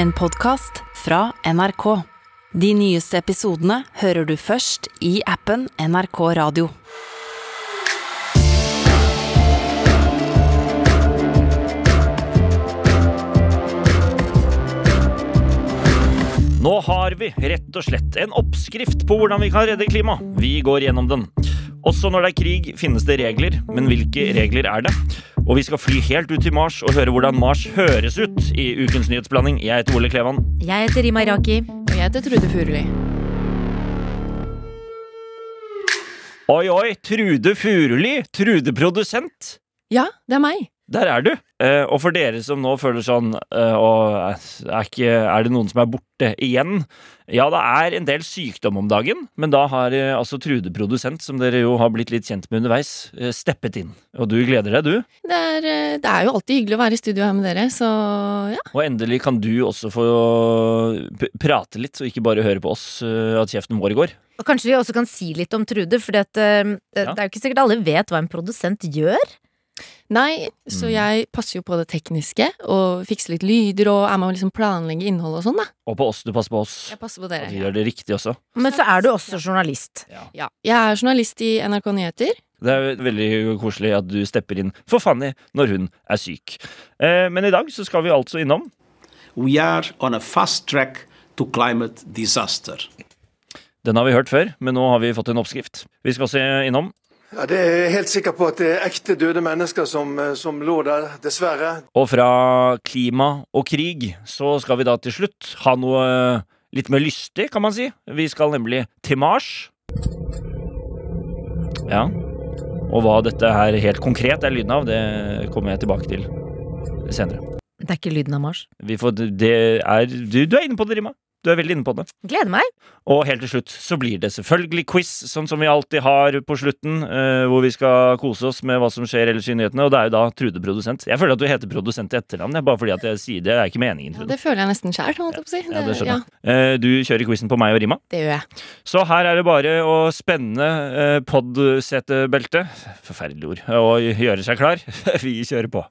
En podkast fra NRK. De nyeste episodene hører du først i appen NRK Radio. Nå har vi rett og slett en oppskrift på hvordan vi kan redde klima. Vi går gjennom den. Også når det er krig, finnes det regler, men hvilke regler er det? Og vi skal fly helt ut til Mars og høre hvordan Mars høres ut i ukens nyhetsblanding. Jeg heter Ole Klevan. Jeg heter Rima Iraki. Og jeg heter Trude Furuli. Oi, oi, Trude Furuli. Trude produsent. Ja, det er meg. Der er du. Eh, og for dere som nå føler sånn uh, og er, ikke, er det noen som er borte igjen? Ja, det er en del sykdom om dagen, men da har uh, altså Trude Produsent, som dere jo har blitt litt kjent med underveis, eh, steppet inn. Og du gleder deg, du. Det er, eh, det er jo alltid hyggelig å være i studio her med dere, så ja. Og endelig kan du også få prate litt, og ikke bare høre på oss eh, at kjeften vår går. Og kanskje vi også kan si litt om Trude, for det er jo ikke sikkert alle vet hva en produsent gjør. Nei, så Mm. jeg passer jo på det tekniske, og fikser litt lyder, og er med å liksom planlegge innhold og sånn, da. Og på oss, du passer på oss. Jeg passer på dere. Og vi gjør det riktig også. Men så er du også journalist. Ja. Jeg er journalist i NRK Nyheter. Det er veldig koselig at du stepper inn for Fanny når hun er syk. Eh, men i dag så skal vi altså innom We are on a fast track to climate disaster. Den har vi hørt før, men nå har vi fått en oppskrift. Vi skal også innom Ja, Det er jeg helt sikker på at det er ekte døde mennesker som, eh, som lå der, dessverre. Og fra klima og krig så skal vi da til slutt ha noe eh, litt mer lystig, kan man si. Vi skal nemlig til Mars. Ja. Og hva dette her helt konkret er lyden av, det kommer jeg tilbake til senere. Det er ikke lyden av Mars. Vi får, det er, du, du er inne på det, Rima. Du er veldig inne på det. Gleder meg. Og helt til slutt så blir det selvfølgelig quiz, sånn som vi alltid har på slutten, eh, hvor vi skal kose oss med hva som skjer ellers i nyhetene, og det er jo da Trude Produsent. Jeg føler at du heter Produsent i etternavn, bare fordi at jeg sier det. Det er ikke meningen, Ja, det føler jeg nesten sjæl, holdt jeg på å si. Ja, det skjønner ja. Eh, Du kjører quizen på meg og Rima. det gjør jeg. Så her er det bare å spenne eh, podsetebeltet, forferdelig ord, og gjøre seg klar. Vi kjører på.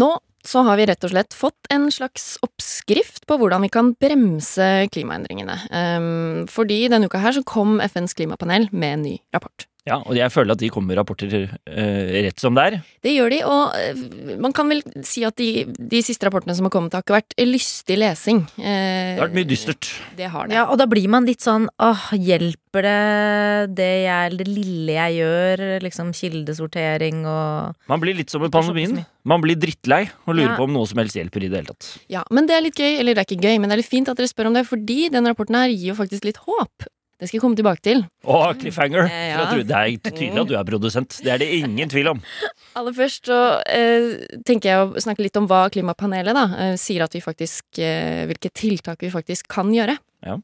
Nå så har vi rett og slett fått en slags oppskrift på hvordan vi kan bremse klimaendringene. Um, fordi denne uka her så kom FNs klimapanel med en ny rapport. Ja, og jeg føler at de kommer med rapporter eh, rett som det er. Det gjør de, og eh, man kan vel si at de, de siste rapportene som har kommet, har ikke vært lystig lesing. Eh, Det har vært mye dystert. Det har det. Ja, og da blir man litt sånn åh, hjelper det det, jeg, det lille jeg gjør? Liksom kildesortering og Man blir litt som med pandemien. Man blir drittlei og lurer Ja. på om noe som helst hjelper i det hele tatt. Ja, men det er litt gøy, eller det er ikke gøy, men det er litt fint at dere spør om det, fordi denne rapporten her gir jo faktisk litt håp. Det skal jeg komme tilbake til. Og cliffhanger! Eh, ja. fra Det er tydelig at du er produsent. Det er det ingen tvil om. Aller først så eh, tenker jeg å snakke litt om hva klimapanelet da, eh, sier at vi faktisk eh, Hvilke tiltak vi faktisk kan gjøre. Ja.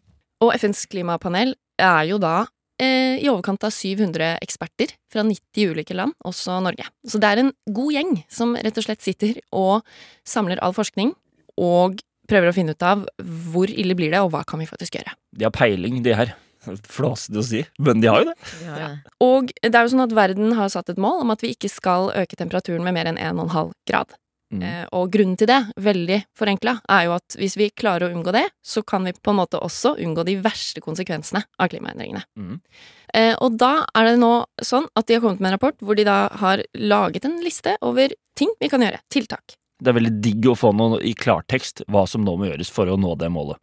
Og FNs klimapanel er jo da eh, i overkant av 700 eksperter fra 90 ulike land, også Norge. Så det er en god gjeng som rett og slett sitter og samler all forskning og prøver å finne ut av hvor ille blir det, og hva kan vi faktisk gjøre. De har peiling, de her. Flåsete å si, men de har jo det. ja. Og det er jo sånn at verden har satt et mål om at vi ikke skal øke temperaturen med mer enn 1,5 grad. Mm. Eh, og grunnen til det, veldig forenkla, er jo at hvis vi klarer å unngå det, så kan vi på en måte også unngå de verste konsekvensene av klimaendringene. Mm. Eh, og da er det nå sånn at de har kommet med en rapport hvor de da har laget en liste over ting vi kan gjøre. Tiltak. Det er veldig digg å få noe i klartekst hva som nå må gjøres for å nå det målet.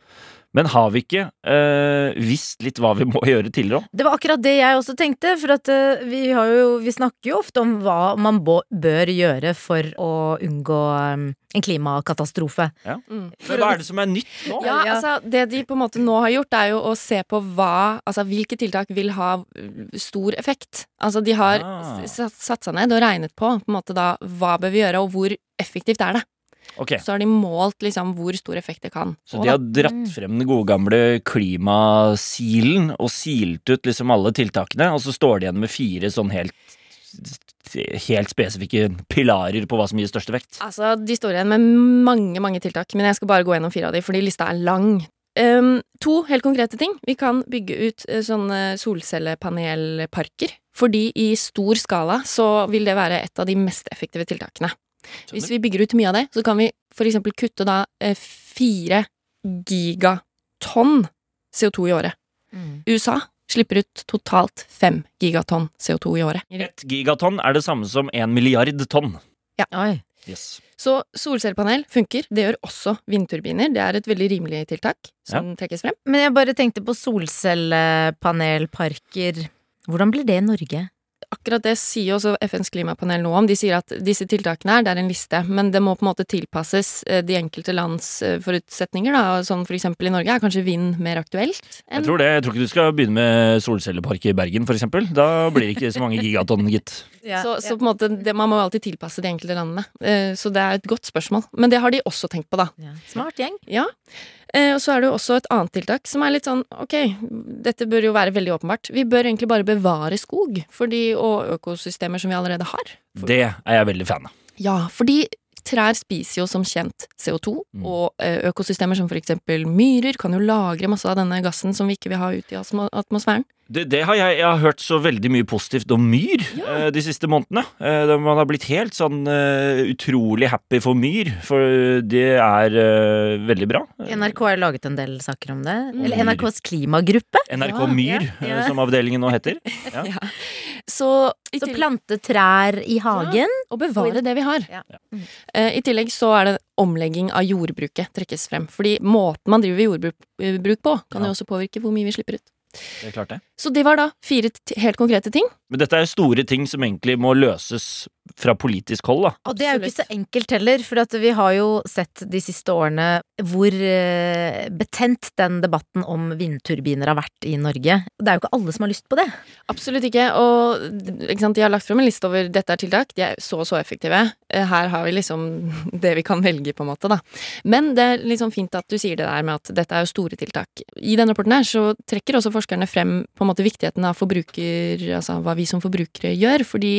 Men har vi ikke eh, visst litt hva vi må gjøre tidligere òg? Det var akkurat det jeg også tenkte, for at eh, vi, har jo, vi snakker jo ofte om hva man bør gjøre for å unngå um, en klimakatastrofe. Mm. Men hva er det som er nytt nå? Ja, Ja. altså Det de på en måte nå har gjort, er jo å se på hva Altså hvilke tiltak vil ha uh, stor effekt. Altså de har Ah. satt, satt seg ned og regnet på på en måte da hva bør vi gjøre, og hvor effektivt er det. Ok, Så har de målt liksom hvor stor effekt det kan Så de har dratt frem den gode gamle klimasilen og silt ut liksom alle tiltakene, og så står de igjen med fire sånn helt helt spesifikke pilarer på hva som gir største effekt. Altså, De står igjen med mange mange tiltak, men jeg skal bare gå gjennom fire av de, fordi lista er lang. Um, to helt konkrete ting. Vi kan bygge ut uh, sånne solcellepanelparker. Fordi i stor skala så vil det være et av de mest effektive tiltakene. Hvis vi bygger ut mye av det, så kan vi for eksempel kutte da eh, fire gigatonn CO2 i året. Mm. USA slipper ut totalt fem gigatonn CO2 i året. Ett gigatonn er det samme som en milliard tonn. Oi. Yes. Så solcellepanel funker. Det gjør også vindturbiner. Det er et veldig rimelig tiltak som trekkes frem. Men jeg bare tenkte på solcellepanelparker. Hvordan blir det i Norge? Akkurat det sier også FNs klimapanel noe om. De sier at disse tiltakene her, det er en liste, men det må på en måte tilpasses eh, de enkelte lands eh, forutsetninger, da. Sånn for eksempel i Norge er kanskje vind mer aktuelt Jeg tror det. Jeg tror ikke du skal begynne med solcellepark i Bergen, for eksempel. Da blir det ikke så mange gigatonn, gitt. Så, så på en måte, det, man må jo alltid tilpasse de enkelte landene. Eh, Så det er et godt spørsmål. Men det har de også tenkt på, da. Ja. Smart gjeng. Ja. Eh, Og så er det jo også et annet tiltak som er litt sånn ok, dette bør jo være veldig åpenbart. Vi bør egentlig bare bevare skog fordi, og økosystemer som vi allerede har. Det er jeg veldig fan av. Ja, fordi trær spiser jo som kjent CO2, Mm. og eh, økosystemer som for eksempel myrer kan jo lagre masse av denne gassen som vi ikke vil ha ut i atmosfæren. Det, det har jeg, jeg har hørt så veldig mye positivt om myr Ja. eh, de siste månedene. Eh, man har blitt helt sånn utrolig happy for myr, for det er veldig bra. NRK har laget en del saker om det. Mm. Eller NRKs klimagruppe. NRK Myr, ja, ja. som avdelingen nå heter. Ja. Ja. Så, Så tillegg- plante trær i hagen. og bevare det vi har. Ja. Mm. Eh, I tillegg så er det omlegging av jordbruket trekkes frem. Fordi måten man driver jordbruk eh, på, kan Ja. jo også påvirke hvor mye vi slipper ut. Det er klart det. Så det var da fire t helt konkrete ting. Men dette er store ting som egentlig må løses fra politisk hold, da. Og det er jo ikke så enkelt heller, for at vi har jo sett de siste årene hvor eh, betent den debatten om vindturbiner har vært i Norge. Det er jo ikke alle som har lyst på det. Absolutt ikke. Og ikke sant, de har lagt frem en liste over dette er tiltak. De er så og så effektive. Eh, Her har vi liksom det vi kan velge, på en måte, da. Men det er liksom fint at du sier det der med at dette er jo store tiltak. I denne rapporten her så trekker også forskerne frem på en måte viktigheten av forbruker, altså hva vi som forbrukere gjør, fordi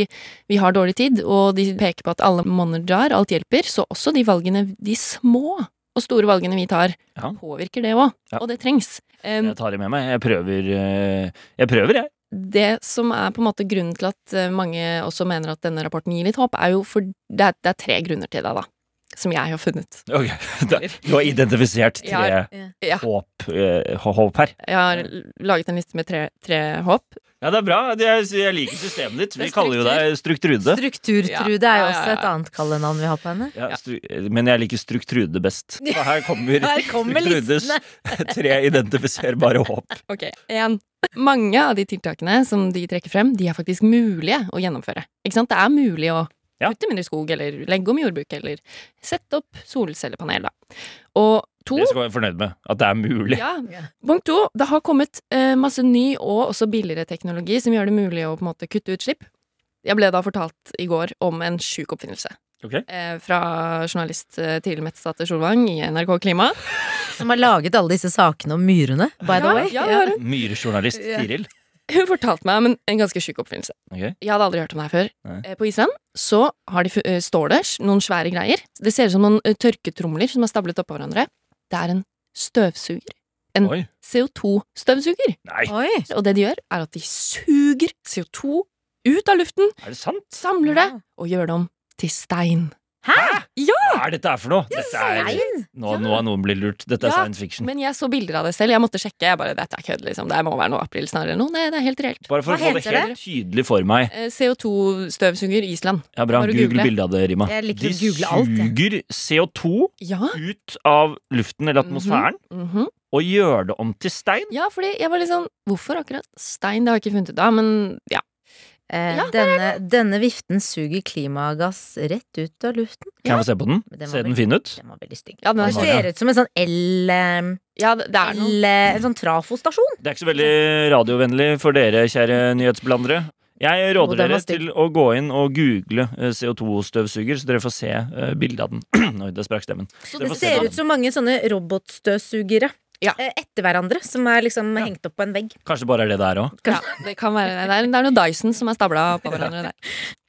vi har dårlig tid, og de peker på at alle monner jar, alt hjelper, så også de valgene, de små og store valgene vi tar, Ja. påvirker det òg, Ja. og det trengs. Um, Jeg tar det med meg. Jeg prøver, eh, jeg prøver, jeg. det som er på en måte grunnen til at eh, mange også mener at denne rapporten gir litt håp, er jo for det er, det er tre grunner til det, da. Som jeg har funnet. Ok, Du har identifisert tre har, Ja. håp, eh, håp her. Jeg har laget en liste med tre, tre håp. Ja, det er bra. Jeg liker systemet ditt. Vi er kaller jo deg Strukturtrude. Strukturtrude er jo også et annet kallenavn vi har på henne. Ja, men jeg liker Strukturtrude best. Og her kommer, Her kommer Struktrudes tre identifiserbare håp. Ok, en. Mange av de tiltakene som de trekker frem, de er faktisk mulige å gjennomføre. Ikke sant? Det er mulig å putte kutte mindre skog, eller legge om jordbruket, eller sette opp solcellepanel, da. Og to Det skal jeg være fornøyd med. At det er mulig. Ja. Punkt to. Det har kommet eh, masse ny og også billigere teknologi som gjør det mulig å på en måte kutte utslipp. Jeg ble da fortalt i går om en sjuk oppfinnelse. Okay. Eh, fra journalist eh, Tiril Mettsdatter Solvang i NRK Klima. Som har laget alle disse sakene om myrene, by the Ja, way. ja, har. Myrejournalist Ja. Tiril. Hun fortalte meg om en, en ganske sjuk oppfinnelse. Okay. Jeg hadde aldri hørt om det her før. Nei. Eh, På Island så har de, eh, står det noen svære greier. Det ser ut som noen eh, tørketromler som er stablet oppå hverandre. Det er en støvsuger. En CO2-støvsuger. Og det de gjør, er at de suger CO2 ut av luften, er det sant? samler det og gjør det om til stein. Hæ? Ja! Hva er dette her for noe? Dette er, nå, nå har noen blitt lurt. Dette er Ja, science fiction. Men jeg så bilder av det selv. Jeg måtte sjekke. Jeg bare, dette er kødd, liksom. Det må være noe aprilsnarr enn noe. Nei, det er helt reelt. Bare for Hva å få det helt helt tydelig for meg. Eh, CO2-støvsuger Island. Ja, bra. Bare Google google. bilde av det, Rima. Jeg liker De å google alt, jeg. suger CO2 Ja. ut av luften eller atmosfæren mhm. og gjør det om til stein. Ja, fordi jeg var litt sånn Hvorfor akkurat stein? Det har jeg ikke funnet ut av, men ja. Eh, Ja, denne, denne viften suger klimagass rett ut av luften. Kan jeg få se på den? Den Ser den fin ut? Den var veldig stygg. Ja, den er ser ut som en sånn el... eh, Ja, det, er noe. el eh, en sånn trafostasjon. Det er ikke så veldig radiovennlig for dere, kjære nyhetsblandere. Jeg råder dere til å gå inn og google eh, CO2-støvsuger, så dere får se uh, bildet av den. Oi, det sprakk stemmen. Så det ser ut som mange sånne robotstøvsugere. Ja. eh, Etter hverandre, som er liksom Ja. hengt opp på en vegg. Kanskje bare er det der òg. Ja, det kan være det. Det er, det er noe Dyson som er stabla på hverandre der.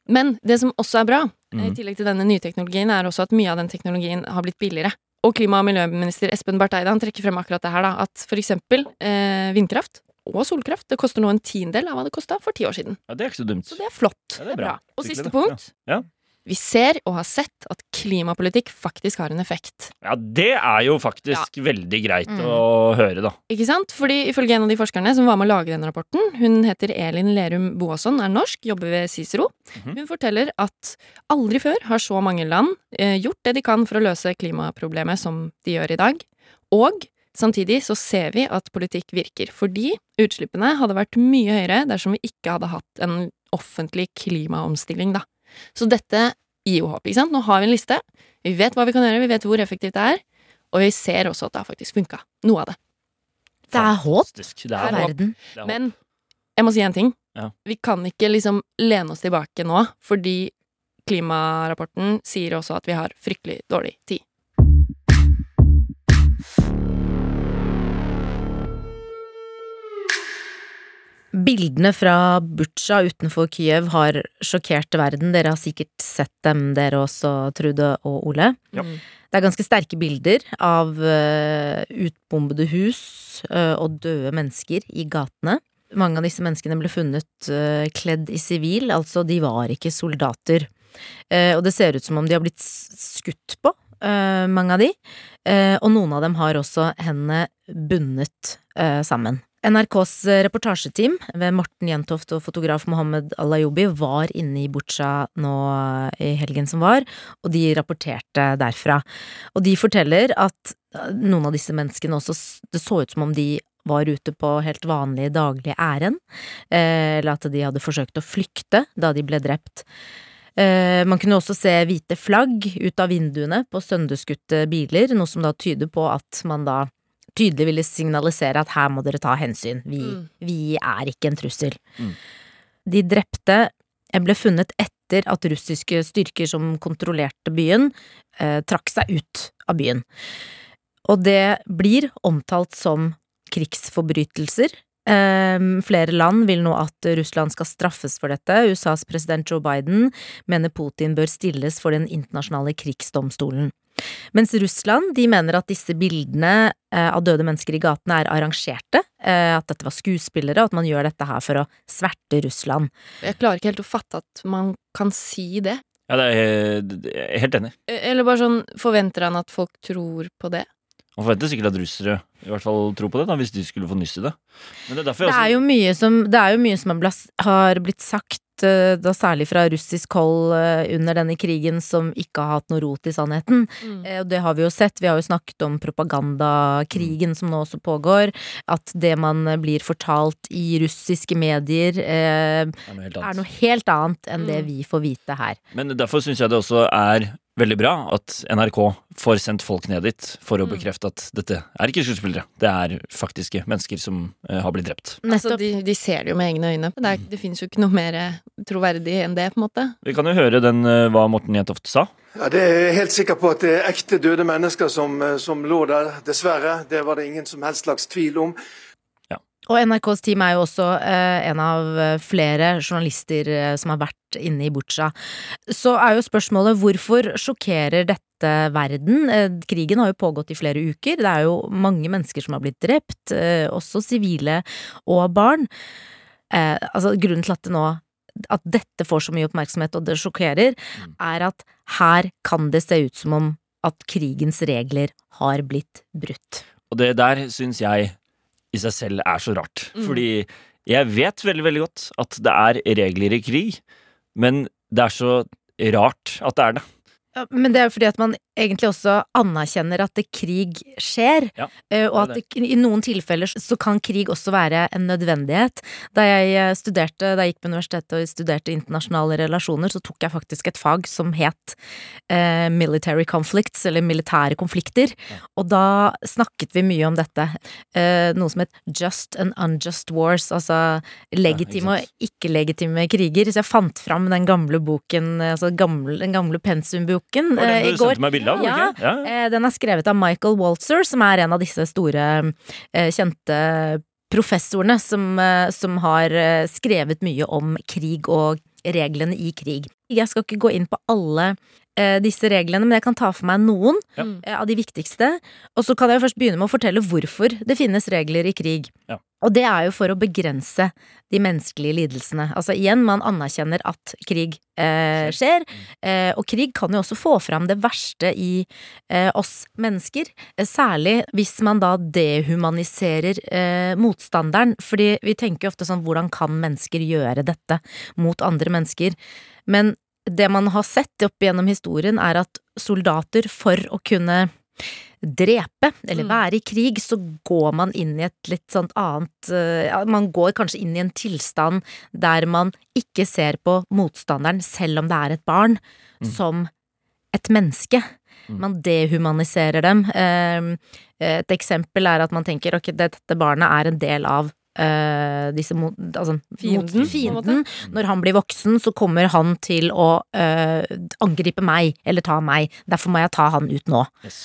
Men det som også er bra, mm. i tillegg til denne nye teknologien, er også at mye av den teknologien har blitt billigere. Og klima- og miljøminister Espen Barth Eide han trekker frem akkurat det her, da, at for eksempel eh, vindkraft og solkraft det koster nå en tiendedel av hva det kosta for ti år siden. Ja, det er ikke så dumt. Så det er flott. Ja, det er bra. Og siste punkt. punkt. Ja. Vi ser og har sett at klimapolitikk faktisk har en effekt. Ja, det er jo faktisk veldig greit Mm. å høre, da. Ikke sant? Fordi ifølge en av de forskerne som var med å lage denne rapporten, hun heter Elin Lerum Boasson, er norsk, jobber ved Cicero. Mhm. Hun forteller at aldri før har så mange land eh, gjort det de kan for å løse klimaproblemet som de gjør i dag. Og samtidig så ser vi at politikk virker, fordi utslippene hadde vært mye høyere dersom vi ikke hadde hatt en offentlig klimaomstilling, da. Så dette gir jo håp, ikke sant? Nå har vi en liste, vi vet hva vi kan gjøre, vi vet hvor effektivt det er, og vi ser også at det har faktisk funka. Noe av det. Det er håp for er verden. Er håp. Men jeg må si en ting. Ja. Vi kan ikke liksom lene oss tilbake nå, fordi klimarapporten sier også at vi har fryktelig dårlig tid. Bildene fra Butsja utenfor Kyiv har sjokkert verden. Dere har sikkert sett dem, dere også, Trude og Ole. Ja. Mm. Det er ganske sterke bilder av eh, utbombede hus eh, og døde mennesker i gatene. Mange av disse menneskene ble funnet eh, kledd i sivil, altså de var ikke soldater. Eh, og det ser ut som om de har blitt skutt på, eh, mange av de. Eh, og noen av dem har også hendene bundet sammen. NRKs reportasjeteam ved Morten Jentoft og fotograf Mohammed Alayobi var inne i Butsja nå i helgen som var, og de rapporterte derfra. Og de forteller at eh, noen av disse menneskene også Det så ut som om de var ute på helt vanlige daglige ærend, eh, eller at de hadde forsøkt å flykte da de ble drept. Eh, Man kunne også se hvite flagg ut av vinduene på sønderskutte biler, noe som da tyder på at man da tydelig ville signalisere at her må dere ta hensyn, vi, Mm. vi er ikke en trussel. Mm. De drepte ble funnet etter at russiske styrker som kontrollerte byen, eh, trakk seg ut av byen. Og det blir omtalt som krigsforbrytelser. Eh, flere land vil nå at Russland skal straffes for dette. USAs president Joe Biden mener Putin bør stilles for den internasjonale krigsdomstolen. Mens Russland de mener at disse bildene eh, av døde mennesker i gatene er arrangerte, eh, at dette var skuespillere, og at man gjør dette her for å sverte Russland. Jeg klarer ikke helt å fatte at man kan si det. Ja, det er, jeg helt enig. Eh, Eller bare sånn, forventer han at folk tror på det? Man forventer sikkert at russere i hvert fall tror på det, da, hvis de skulle få nyss i det. Men det er Det er også... jo mye som, det er jo mye som har blitt sagt, da særlig fra russisk hold eh, under denne krigen, som ikke har hatt noe rot i sannheten. Eh, Og det har vi jo sett. Vi har jo snakket om propagandakrigen som nå også pågår. At det man blir fortalt i russiske medier, eh, er noe helt er noe helt annet enn det Mm. vi får vite her. Men derfor syns jeg det også er veldig bra at NRK får sendt folk ned dit for å Mm. bekrefte at dette er ikke skuespillere. Det er faktiske mennesker som uh, har blitt drept. Altså, Nettopp. de, de ser det jo med egne øyne. Det, er, det finnes jo ikke noe mer eh, troverdig enn det, på en måte. Vi kan jo høre den eh, hva Morten Jentoft sa. Ja, det er helt sikker på at det er ekte døde mennesker som, som lå der, dessverre. Det var det ingen som helst slags tvil om. Og NRKs team er jo også eh, en av flere journalister eh, som har vært inne i Butsja. Så er jo spørsmålet hvorfor sjokkerer dette verden? Eh, krigen har jo pågått i flere uker. Det er jo mange mennesker som har blitt drept, eh, også sivile og barn. Eh, altså grunnen til at det nå at dette får så mye oppmerksomhet og det sjokkerer, er at her kan det se ut som om at krigens regler har blitt brutt. Og det der syns jeg i seg selv er så rart. Mm. Fordi jeg vet veldig, veldig godt at det er regler i krig, men det er så rart at det er det. Ja, men det er jo fordi at man egentlig også anerkjenner at det krig skjer, Ja, det og at det i noen tilfeller så kan krig også være en nødvendighet. Da jeg eh, studerte, da jeg gikk på universitetet og studerte internasjonale relasjoner, så tok jeg faktisk et fag som het eh, military conflicts, eller militære konflikter, og da snakket vi mye om dette. Eh, noe som het just and unjust wars, altså legitime ja, og ikke-legitime kriger. Så jeg fant fram den gamle boken, eh, altså gamle, den gamle pensumboken Det var eh, den du sendte meg bilde av? Ja, okay. ja. Eh, Den er skrevet av Michael Walzer, som er en av disse store, eh, kjente professorene som, som har skrevet mye om krig og reglene i krig. Jeg skal ikke gå inn på alle disse reglene, men jeg kan ta for meg noen Ja. eh, av de viktigste. Og så kan jeg først begynne med å fortelle hvorfor det finnes regler i krig. Ja. Og det er jo for å begrense de menneskelige lidelsene. Altså igjen, man anerkjenner at krig eh, skjer, eh, og krig kan jo også få fram det verste i eh, oss mennesker. Eh, særlig hvis man da dehumaniserer eh, motstanderen, fordi vi tenker jo ofte sånn hvordan kan mennesker gjøre dette mot andre mennesker? Men det man har sett opp gjennom historien, er at soldater, for å kunne drepe, eller Mm. være i krig, så går man inn i et litt sånt annet eh, Man går kanskje inn i en tilstand der man ikke ser på motstanderen, selv om det er et barn, som et menneske. Mm. Man dehumaniserer dem. Eh, Et eksempel er at man tenker ok, dette barnet er en del av eh, disse mot, altså, Fienden, mot, fienden. Når han blir voksen, så kommer han til å uh, angripe meg, eller ta meg. Derfor må jeg ta han ut nå. Yes.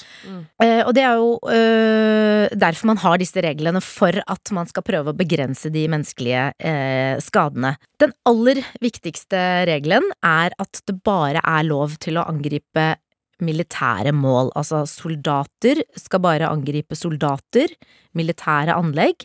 Eh, og det er jo eh, derfor man har disse reglene, for at man skal prøve å begrense de menneskelige eh, skadene. Den aller viktigste regelen er at det bare er lov til å angripe militære mål. Altså soldater skal bare angripe soldater, militære anlegg,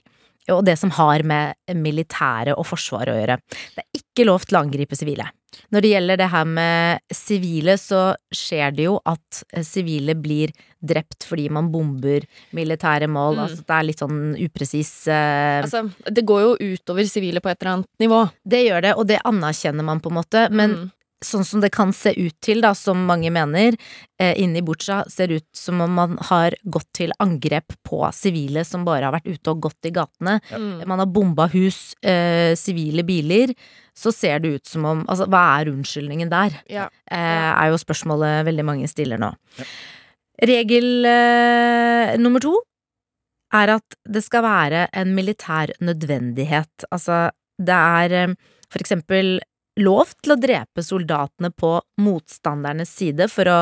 og det som har med militære og forsvaret å gjøre. Det er ikke lov til å angripe sivile. Når det gjelder det her med sivile, så skjer det jo at eh, sivile blir drept fordi man bomber militære mål. Mm. Altså det er litt sånn upresis eh, Altså, det går jo utover sivile på et eller annet nivå. Det gjør det, og det anerkjenner man på en måte, men Mm. Sånn som det kan se ut til, da, som mange mener, eh, inni Butsja, ser ut som om man har gått til angrep på sivile som bare har vært ute og gått i gatene. Mm. Man har bomba hus, eh, sivile biler. Så ser det ut som om Altså, hva er unnskyldningen der? Ja. Eh, er jo spørsmålet veldig mange stiller nå. Regel eh, nummer to er at det skal være en militær nødvendighet. Altså, det er eh, for eksempel lov til å drepe soldatene på motstandernes side for å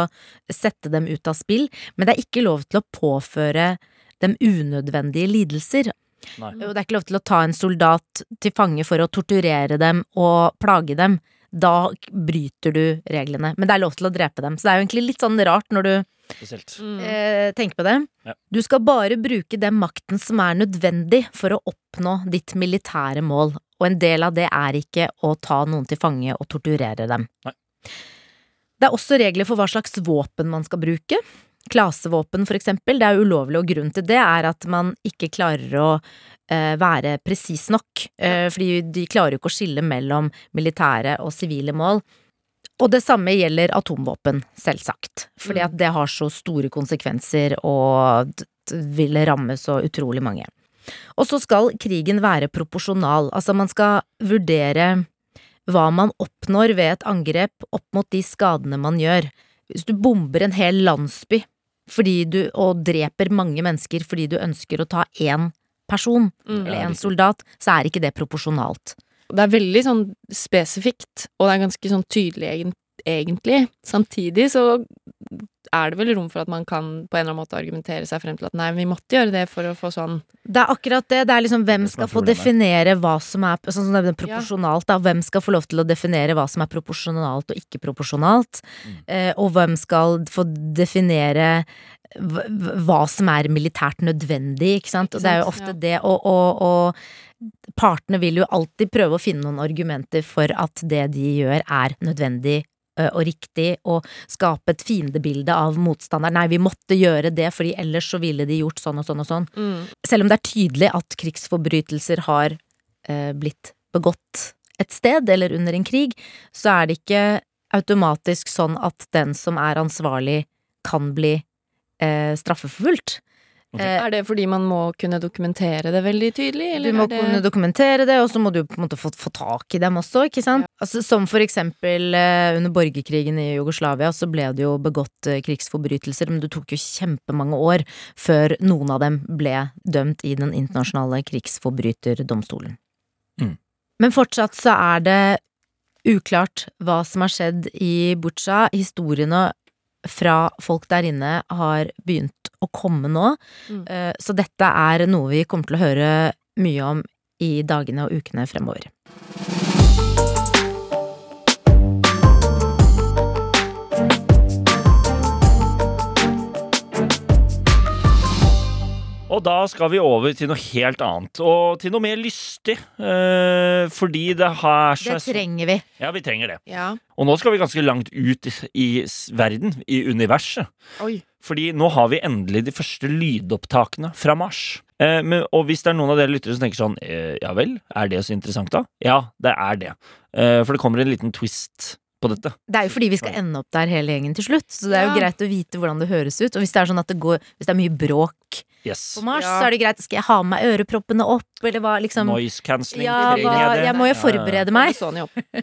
sette dem ut av spill, men det er ikke lov til å påføre dem unødvendige lidelser. Nei. Og det er ikke lov til å ta en soldat til fange for å torturere dem og plage dem. Da bryter du reglene, men det er lov til å drepe dem. Så det er jo egentlig litt sånn rart når du Spesielt. Mm. eh, tenk på det. Ja. Du skal bare bruke den makten som er nødvendig for å oppnå ditt militære mål, og en del av det er ikke å ta noen til fange og torturere dem. Nei. Det er også regler for hva slags våpen man skal bruke. Klasevåpen, for eksempel, det er ulovlig, og grunnen til det er at man ikke klarer å eh, være presis nok, eh, fordi de klarer jo ikke å skille mellom militære og sivile mål. Og det samme gjelder atomvåpen, selvsagt, fordi Mm. at det har så store konsekvenser og vil ramme så utrolig mange. Og så skal krigen være proporsjonal, altså man skal vurdere hva man oppnår ved et angrep opp mot de skadene man gjør. Hvis du bomber en hel landsby fordi du, og dreper mange mennesker fordi du ønsker å ta én person, Mm. eller én soldat, så er ikke det proporsjonalt. Det er veldig sånn spesifikt, og det er ganske sånn tydelig egentlig. Samtidig så er det vel rom for at man kan på en eller annen måte argumentere seg frem til at nei, vi måtte gjøre det for å få sånn Det er akkurat det. Det er liksom hvem skal få definere hva som er sånn som det er proporsjonalt, da. Hvem skal få lov til å definere hva som er proporsjonalt og ikke proporsjonalt? Mm. Eh, og hvem skal få definere hva, som er militært nødvendig, ikke sant? Og det er jo ofte det, og, og, og partene vil jo alltid prøve å finne noen argumenter for at det de gjør er nødvendig og riktig, og skape et fiendebilde av motstanderen. Nei, vi måtte gjøre det, fordi ellers så ville de gjort sånn og sånn og sånn. mm. Selv om det er tydelig at krigsforbrytelser har eh, blitt begått et sted eller under en krig, så er det ikke automatisk sånn at den som er ansvarlig, kan bli eh, straffeforfulgt. Ok. Eh, Er det fordi man må kunne dokumentere det veldig tydelig, du må er det kunne dokumentere det, og så må du på en måte få, få tak i dem også, ikke sant? Altså, som for eksempel eh, under borgerkrigen i Jugoslavia så ble det jo begått eh, krigsforbrytelser, men det tok jo kjempemange år før noen av dem ble dømt i den internasjonale krigsforbryterdomstolen. Mm. Men fortsatt så er det uklart hva som har skjedd i Butsja. Historiene fra folk der inne har begynt å komme nå. Mm. Eh, Så dette er noe vi kommer til å høre mye om i dagene og ukene fremover. Da skal vi over til noe helt annet, og til noe mer lystig. eh, fordi det har Det trenger vi. Ja, vi trenger det. Ja. Og nå skal vi ganske langt ut i, i verden, i universet. Oi. Fordi nå har vi endelig de første lydopptakene fra Mars. Eh, men, og hvis det er noen av dere lyttere som tenker sånn eh, Ja vel, er det så interessant, da? Ja, det er det. Eh, for det kommer en liten twist på dette. Det er jo fordi vi skal ende opp der hele gjengen til slutt, så det er jo Ja. greit å vite hvordan det høres ut. Og hvis det er sånn at det går Hvis det er mye bråk Yes. på Mars, Ja. så er det greit. Skal jeg ha med meg øreproppene opp, eller hva liksom Noise cancelling. Ja, hva, jeg må jo Ja, ja. forberede meg.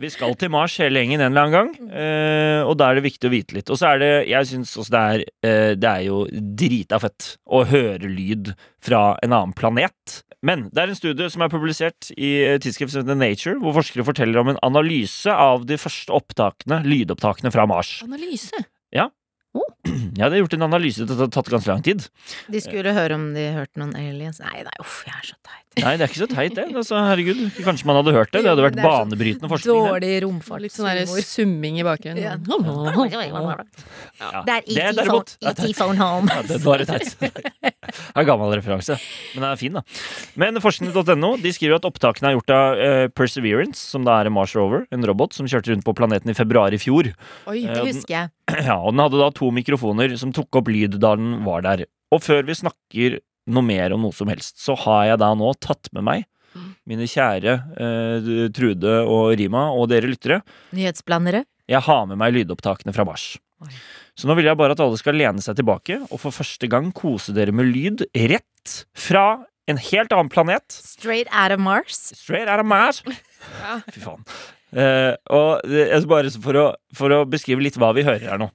Vi skal til Mars hele gjengen en eller annen gang, eh, og da er det viktig å vite litt. Og så er det Jeg syns også det er eh, Det er jo drita fett å høre lyd fra en annen planet. Men det er en studie som er publisert i eh, tidsskriftet som heter Nature, hvor forskere forteller om en analyse av de første opptakene, lydopptakene fra Mars. Analyse. Ja, det hadde gjort en analyse, det hadde tatt ganske lang tid. De skulle høre om de hørte noen aliens. Nei, nei, uff, jeg er så teit. Nei, det er ikke så teit, det. Altså, herregud, kanskje man hadde hørt det. Det hadde vært Det er banebrytende forskning. Dårlig romfart. Litt sånn der summing i bakgrunnen. Ja. Ja. Det er er ET derimot- phone, ET phone home. Ja, det var teit. Det er en gammel referanse, men den er fin, da. Men forskning.no de skriver at opptakene er gjort av eh, Perseverance, som da er en Mars Rover, en robot som kjørte rundt på planeten i februar i fjor. Oi. Eh, Det husker jeg. Ja, og Den hadde da to mikrofoner som tok opp lyd da den var der. Og før vi snakker noe mer om noe som helst, så har jeg da nå tatt med meg mine kjære eh, Trude og Rima og dere lyttere. Nyhetsblandere. Jeg har med meg lydopptakene fra Mars. Så nå vil jeg bare at alle skal lene seg tilbake og for første gang kose dere med lyd rett fra en helt annen planet. Straight out of Mars. Straight out of Mars. Ja. Fy faen. Eh, og bare for å, for å beskrive litt hva vi hører her nå.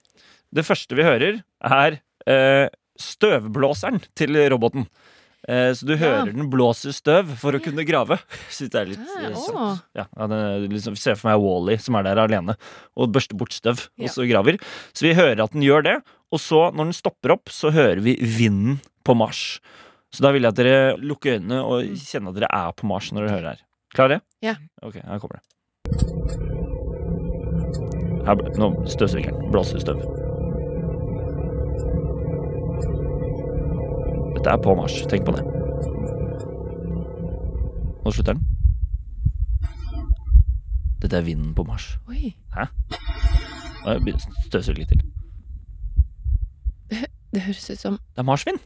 Det første vi hører, er eh, støvblåseren til roboten. Eh, så du hører den blåser støv for å kunne grave. Syns det er litt ja, eh, søtt. Ja, ja, er liksom, ser for meg Wally som er der alene og børster bort støv Ja. og så graver. Så vi hører at den gjør det, og så, når den stopper opp, så hører vi vinden på Mars. Så da vil jeg at dere lukker øynene og kjenner at dere er på Mars når dere hører her. Klare? Ja. Ok, her kommer det. Her, nå støvsugeren blåser støv. Dette er på Mars. Tenk på det. Nå slutter den. Dette er vinden på Mars. Oi. Hæ? Støvsug litt til. Det høres ut som Det er marsvin.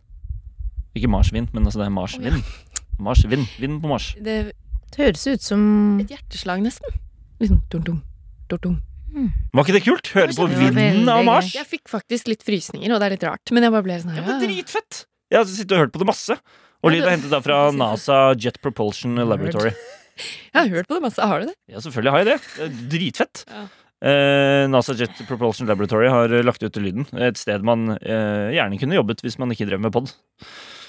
Ikke marsvin, men altså det er marsvin. Marsvin. Vind på Mars. det, Det høres ut som et hjerteslag, nesten. Liksom dum-dum, dum-dum. Var ikke det kult? Høre på vinden av Mars. Jeg fikk faktisk litt frysninger, og det er litt rart, men jeg bare ble sånn Det her var ja. dritfett! Jeg har sittet og hørt på det masse. Og lyden er hentet da fra NASA Jet Propulsion Laboratory. Jeg har hørt på det masse. Har du det? Ja, selvfølgelig har jeg det. det er dritfett. Ja. Eh, NASA Jet Propulsion Laboratory har eh, lagt ut lyden. Et sted man eh, gjerne kunne jobbet hvis man ikke drev med pod.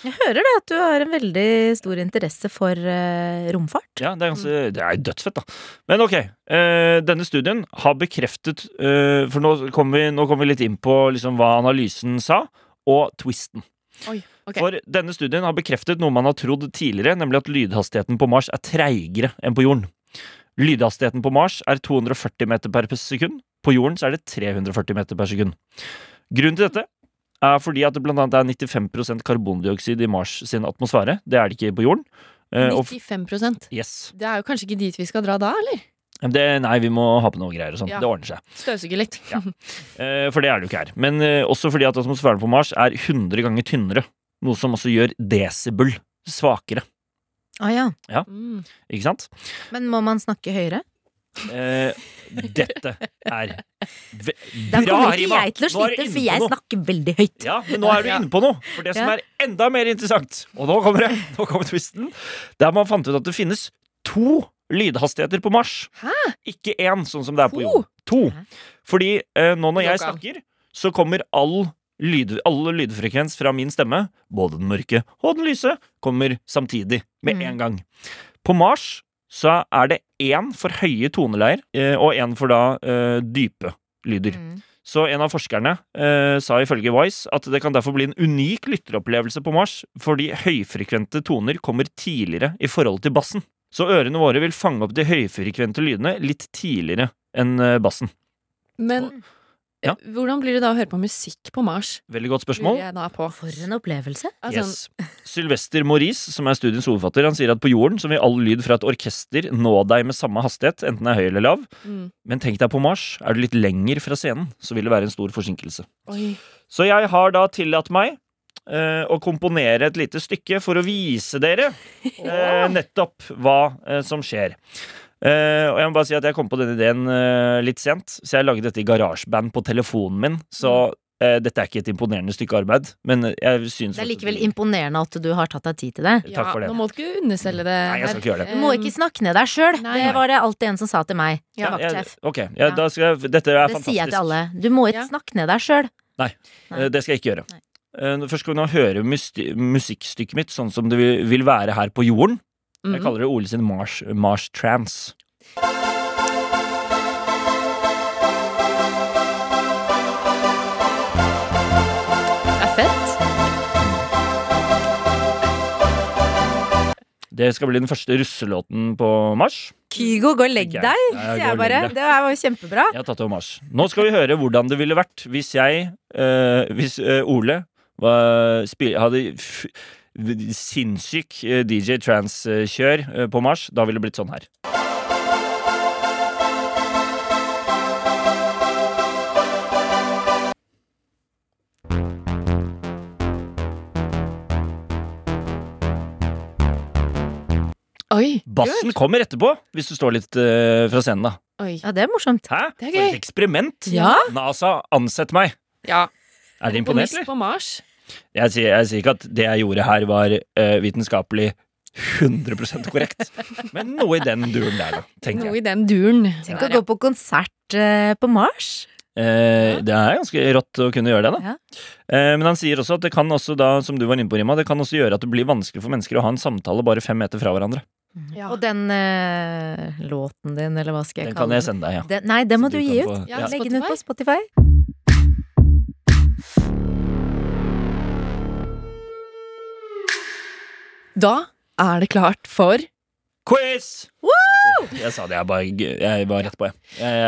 Jeg hører det at du har en veldig stor interesse for eh, romfart. Ja, det er, ganske, det er dødsfett, da. Men ok, eh, denne studien har bekreftet For nå kommer vi, kom vi litt inn på liksom, hva analysen sa, og twisten. Oi, ok. For denne studien har bekreftet noe man har trodd tidligere, nemlig at lydhastigheten på Mars er treigere enn på jorden. Lydhastigheten på Mars er 240 meter per sekund. På jorden så er det 340 meter per sekund. Grunnen til dette er fordi at det blant annet er 95% karbondioksid i Mars sin atmosfære. Det er det ikke på jorden. Eh, og f- 95% yes. Det er jo kanskje ikke dit vi skal dra da, eller? Det, nei, vi må ha på noe greier og sånn. Ja. Det ordner seg. Støvsuge litt. Ja. Eh, for det er det jo ikke her. Men eh, også fordi at atmosfæren på Mars er 100 ganger tynnere. Noe som også gjør desibel svakere. Å ja. Mm. Ikke sant? Men må man snakke høyere? Eh, dette er ve Da Bra, kommer ikke jeg til å slite, for jeg snakker veldig høyt. Ja, men nå er du inne på noe. For det som er enda mer interessant, og nå kommer det, nå kommer twisten, der man fant ut at det finnes to lydhastigheter på Mars. Hæ? Ikke én, sånn som det er på To? jorden. To. Fordi eh, nå når jeg snakker, så kommer all lyd, alle lydfrekvens fra min stemme, både den mørke og den lyse, kommer samtidig, med Mm. en gang. På Mars så er det én for høye toneleier, eh, og én for da eh, dype lyder. Mm. Så en av forskerne eh, sa ifølge Wise at det kan derfor bli en unik lytteropplevelse på Mars, fordi høyfrekvente toner kommer tidligere i forhold til bassen. Så ørene våre vil fange opp de høyfrekvente lydene litt tidligere enn bassen. Men Ja. Hvordan blir det da å høre på musikk på Mars? Veldig godt spørsmål. jeg da på. For en opplevelse. Altså, Yes. Sylvester Maurice, som er studiens hovedfatter, han sier at på jorden så vil all lyd fra et orkester nå deg med samme hastighet, enten det er høy eller lav. mm. Men tenk deg på Mars, er du litt lenger fra scenen, så vil det være en stor forsinkelse. Oi. Så jeg har da tillatt meg eh, å komponere et lite stykke for å vise dere eh, nettopp hva eh, som skjer. Eh, og jeg må bare si at jeg kom på denne ideen uh, litt sent, så jeg lagde dette i garasjeband på telefonen min. Så uh, dette er ikke et imponerende stykke arbeid, men jeg synes Det er likevel imponerende at du har tatt deg tid til det. Takk Ja, for det. Nå må du ikke underselge det. Nei, jeg skal ikke gjøre det. Du må ikke snakke ned deg sjøl. Det var det alltid en som sa til meg. Ja, jeg, ok, ja, da skal jeg, dette er Det fantastisk. sier jeg til alle. Du må ikke Ja. snakke ned deg sjøl. Nei. Det skal jeg ikke gjøre. Nei. Først skal vi nå høre musikkstykket mitt sånn som det vil være her på jorden. Jeg Mhm. kaller det Ole sin Mars, Mars Trance. Det skal bli den første russelåten på Mars. Kygo, gå og legg deg, sier jeg bare. Det var jo kjempebra. Jeg har tatt over Mars. Nå skal vi høre hvordan det ville vært hvis jeg øh, Hvis øh, Ole var, hadde sinnssyk eh, DJ trance-kjør eh, på Mars. Da ville det blitt sånn her. Oi. Bassen kommer etterpå, hvis du står litt uh, fra scenen, da. Oi. Ja, det er morsomt. Hæ? Det er For et eksperiment! Ja. NASA, ansett meg! Ja. Er dere imponert, eller? på Mars. Jeg sier, jeg sier ikke at det jeg gjorde her, var uh, vitenskapelig 100% korrekt. Men noe i den duren der, da. Noe i den duren. Tenk å gå på konsert uh, på Mars. Eh, det er ganske rått å kunne gjøre det, da. Ja. Eh, men han sier også at det kan også, da, som du var inne på, Rima, det kan også gjøre at det blir vanskelig for mennesker å ha en samtale bare fem meter fra hverandre. Ja. Og den eh, låten din, eller hva skal jeg Den kan jeg sende deg, ja. Den, nei, den må du du gi ut. få- Ja, Legg den ut på. Spotify. Da er det klart for Quiz! Jeg sa det, jeg, bare, jeg var rett på, jeg. Jeg,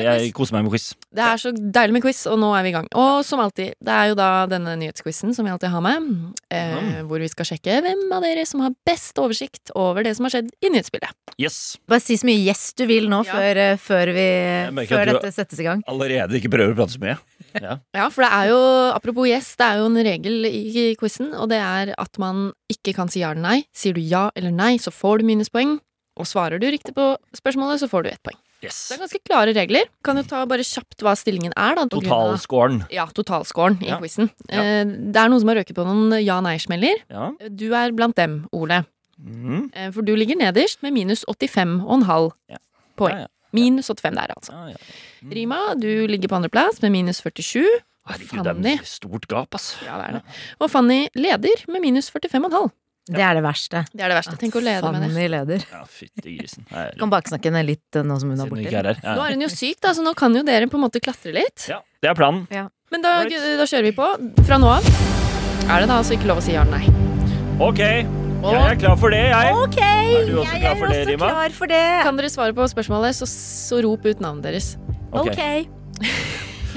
jeg, jeg koser meg med quiz. Det er så deilig med quiz, og nå er vi i gang. Og som alltid, det er jo da denne nyhetsquizen som vi alltid har med, eh, Mm. hvor vi skal sjekke hvem av dere som har best oversikt over det som har skjedd i nyhetsbildet. Yes. Bare si så mye yes du vil nå Ja. før, eh, før, vi, merker før at du- dette settes i gang. Allerede ikke prøver å prate så mye. Ja. Ja, for det er jo, apropos yes, det er jo en regel i quizen, og det er at man ikke kan si ja eller nei. Sier du ja eller nei, så får du minuspoeng. Og svarer du riktig på spørsmålet, så får du ett poeng. Yes. Det er ganske klare regler. Kan jo ta bare kjapt hva stillingen er, da. Totalscoren. Ja, totalscoren i Ja. quizen. Ja. Eh, Det er noen som har røket på noen ja-nei-smeller. Ja. Du er blant dem, Ole. Mm. Eh, For du ligger nederst med minus 85,5 Ja. poeng. Ja, ja. Minus 85 der, altså. Ja, ja. Mm. Rima, du ligger på andreplass med minus 47. Og Herregud, det Fanny er stort gap, ass. Ja, det er det. Og Fanny leder med minus 45,5. Det er det verste. Det er det verste. Tenk å lede med det. Fanny leder. Ja, fytti grisen. Kan baksnakke henne litt eh, nå som hun er borte. er. Ja. Nå er hun jo syk, da, så nå kan jo dere på en måte klatre litt. ja, det er planen. Men da, da kjører vi på. Fra nå av er det da altså ikke lov å si ja eller nei. Ok, jeg er klar for det, jeg. Ok, Er du også jeg klar er for det, også Rima? klar for det. Kan dere svare på spørsmålet, så, så rop ut navnet deres. Ok. Ok,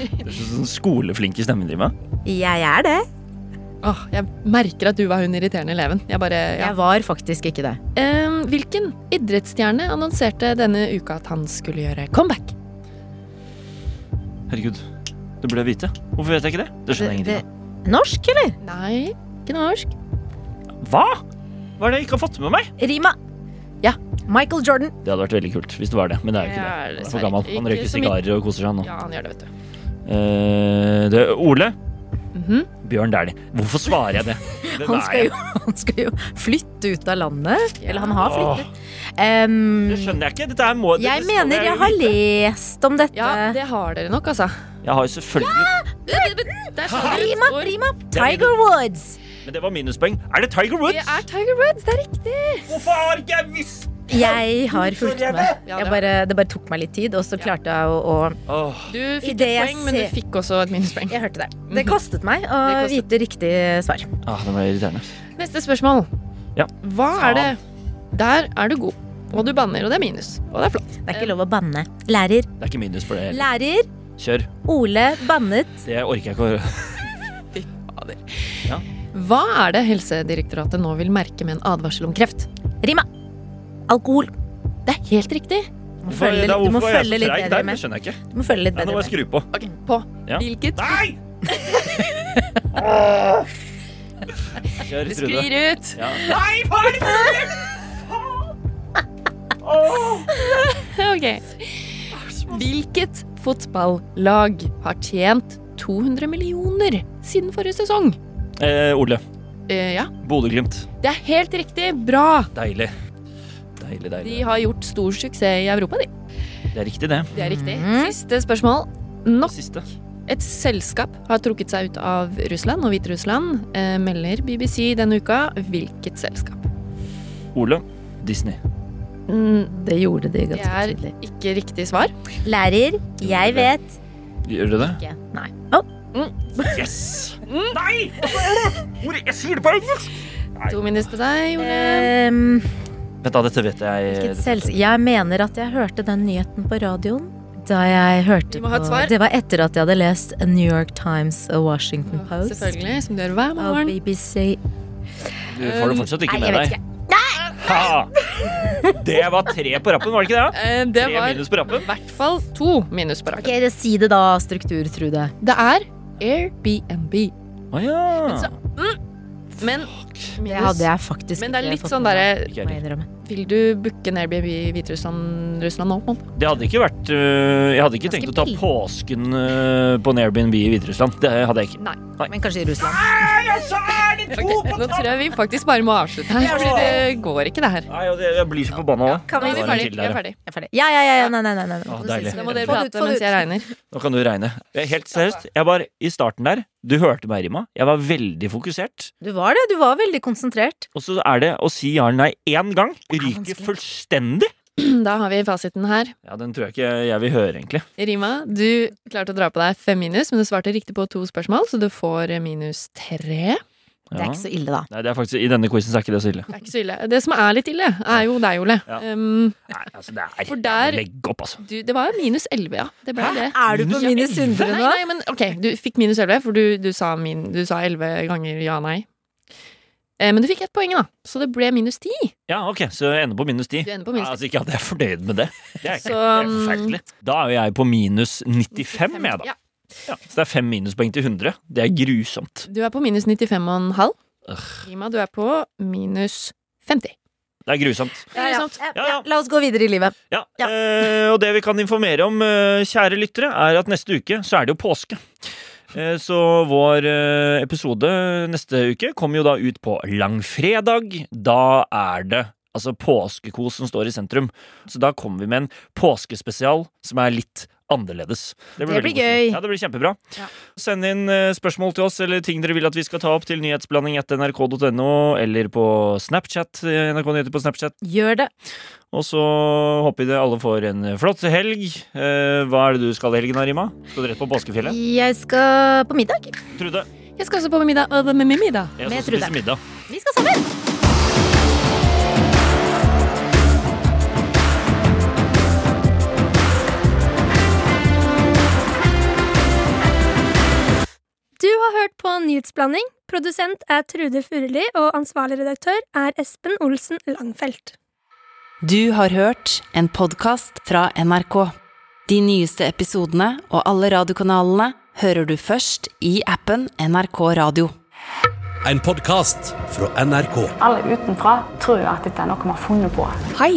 Du er sånn skoleflink i stemmen, Rima. jeg er det. Åh, jeg merker at du var hun irriterende eleven. Jeg bare, ja. Jeg var faktisk ikke det. Ehm, hvilken idrettsstjerne annonserte denne uka at han skulle gjøre comeback? Herregud, det burde jeg vite. Hvorfor vet jeg ikke det? Det skjønner jeg ingenting av. Norsk, eller? Nei, ikke norsk. Hva? Hva er det jeg ikke har fått med meg? Rima. Ja. Michael Jordan. Det hadde vært veldig kult hvis det var det, men det er jo ikke det. Han er for gammel. Han røyker sigarer og koser seg, nå. Ja, han gjør det, vet du. Eh, det er Ole. Mhm. Bjørn Dæhlie. Hvorfor svarer jeg det? det Han skal, jo, han skal jo flytte ut av landet. Eller han har flyttet. Um, Det skjønner jeg ikke. Dette er må, jeg det skal mener jeg har lest om dette. Ja, det har dere nok, altså. Jeg har jo selvfølgelig ja! Rima, Rima. Tiger Woods. Men det var minuspoeng. Er det Tiger Woods? Det er Tiger Woods, det er riktig! Hvorfor har ikke jeg visst Jeg har fulgt med. Jeg det- bare, det bare tok meg litt tid, og så klarte jeg å, å Du fikk et poeng, men du fikk også et minuspoeng. Jeg hørte det. Det kostet meg å kostet. vite riktig svar. ah, det var irriterende. Neste spørsmål. Ja. Hva er det Der er du god. Og du banner, og det er minus. Og det er flott. Det er ikke lov å banne. Lærer. Det er ikke minus for det. heller. Lærer. Kjør. Ole bannet. Det orker jeg ikke å Hva er det Helsedirektoratet nå vil merke med en advarsel om kreft? Rima. Alkohol. Det er helt riktig. Du må følge, litt- du må følge litt bedre med. Det skjønner jeg ikke. Du må følge litt bedre Nei, nå må jeg skru på. Ok, På Ja. hvilket Nei! Kjør, Det sklir ut. Ja. Nei, er? Ok. Hvilket fotballag har tjent 200 millioner siden forrige sesong? Eh, Ole. Eh, ja, Bodø-Glimt. det er helt riktig. Bra. Deilig. Deilig, deilig. De har gjort stor suksess i Europa, de. Det er riktig, det. Det er riktig. Mhm. Siste spørsmål. Nok Siste. et selskap har trukket seg ut av Russland og Hviterussland, eh, melder BBC denne uka. Hvilket selskap? Ole. Disney. Mm, Det gjorde de det ganske er tydelig. ikke riktig svar. Lærer, jeg vet. Gjør du det? Ikke. Nei. Yes! Nei! Hvor Jeg sier det på engelsk! To minus til deg, Ole. Um, Vent, da. Dette vet jeg. Jeg mener at jeg hørte den nyheten på radioen. Da jeg hørte på. Det var etter at jeg hadde lest A New York Times og Washington Post. Selvfølgelig, som du gjør hver Og morgen. BBC. Du får det fortsatt ikke med jeg vet deg. Ha! Det var tre på rappen, var det ikke det? Eh, Det Tre var i minus på rappen. hvert fall to minus på Ok, rappen. det Si det da, struktur, Trude. Det er Airbnb. Å ja. Men så mm, Men Det hadde jeg faktisk Men det er litt sånn med derre Vil du booke en Airbnb i Hviterussland Russland nå? på? Det hadde ikke vært øh, Jeg hadde ikke tenkt å ta påsken øh, på en Airbnb i Hviterussland. Det hadde jeg ikke. Nei, Men kanskje i Russland. Nei, jeg er så ærlig! Nå tror jeg vi faktisk bare må avslutte her, Fordi det går ikke, det her. Nei, det- Jeg blir så forbanna òg. Er vi Det en ferdig. Vi er ferdig. Jeg er ferdig. Ja, ja, ja. ja. Nei, nei, nei. nei. Å, Nå deilig. Nå må dere Få prate mens jeg regner. Nå kan du regne. Er Helt seriøst, jeg var i starten der. Du hørte meg, Rima. Jeg var veldig fokusert. Du var det. Du var veldig konsentrert. Og så er det å si ja eller nei én gang. Er Ryker fullstendig. Da har vi fasiten her. Ja, Den tror jeg ikke jeg vil høre, egentlig. Rima, du klarte å dra på deg fem minus, men du svarte riktig på to spørsmål, så du får minus tre. Det er ikke så ille, da. Nei, det er faktisk, I denne quizen er ikke det så ille. Det er ikke så ille. Det som er litt ille, er jo deg, Ole. Ja. Um, Nei, altså, det er der- Legg opp, altså. du, det var minus elleve, ja. Det ble det. Er du på minus 100 Nei, nei, men ok, du fikk minus 11, for du, du sa min- du sa 11 ganger ja, nei. Eh, men du fikk ett poeng, da, så det ble minus 10. Ja, ok, Så jeg ender på minus 10. Du ender på Ja, altså, ikke at jeg er fornøyd med det. Det er, Så, det er um, forferdelig. Da er jo jeg på minus 95, jeg, da. Ja, Ja, så det er fem minuspoeng til 100. Det er grusomt. du er på minus 95,5. Ugh. Rima, du er på minus 50. Det er grusomt. Ja, ja. Grusomt. Ja, Ja. La oss gå videre i livet. Ja, Ja. eh, Og det vi kan informere om, eh, kjære lyttere, er at neste uke så er det jo påske. Eh, Så vår eh, episode neste uke kommer jo da ut på langfredag. Da er det altså påskekos som står i sentrum. Så da kommer vi med en påskespesial som er litt annerledes. Det veldig blir gøy. Ja, det blir kjempebra. Ja. Send inn eh, spørsmål til oss eller ting dere vil at vi skal ta opp til nyhetsblanding.nrk.no eller på Snapchat. eh, NRK Nyheter på Snapchat. Gjør det. Og så håper vi alle får en flott helg. Eh, hva er det du skal i helgen, Arima? Skal du rett på påskefjellet? Jeg skal på middag. Trude? Jeg skal også på middag. med middag. Jeg Med skal spise Trude. middag. Vi skal sammen! Du har hørt på Nyhetsblanding. Produsent er Trude Furuli, og ansvarlig redaktør er Espen Olsen Langfelt. Du har hørt en podkast fra NRK. De nyeste episodene og alle radiokanalene hører du først i appen NRK Radio. En podkast fra NRK. Alle utenfra tror jo at dette er noe vi har funnet på. Hei,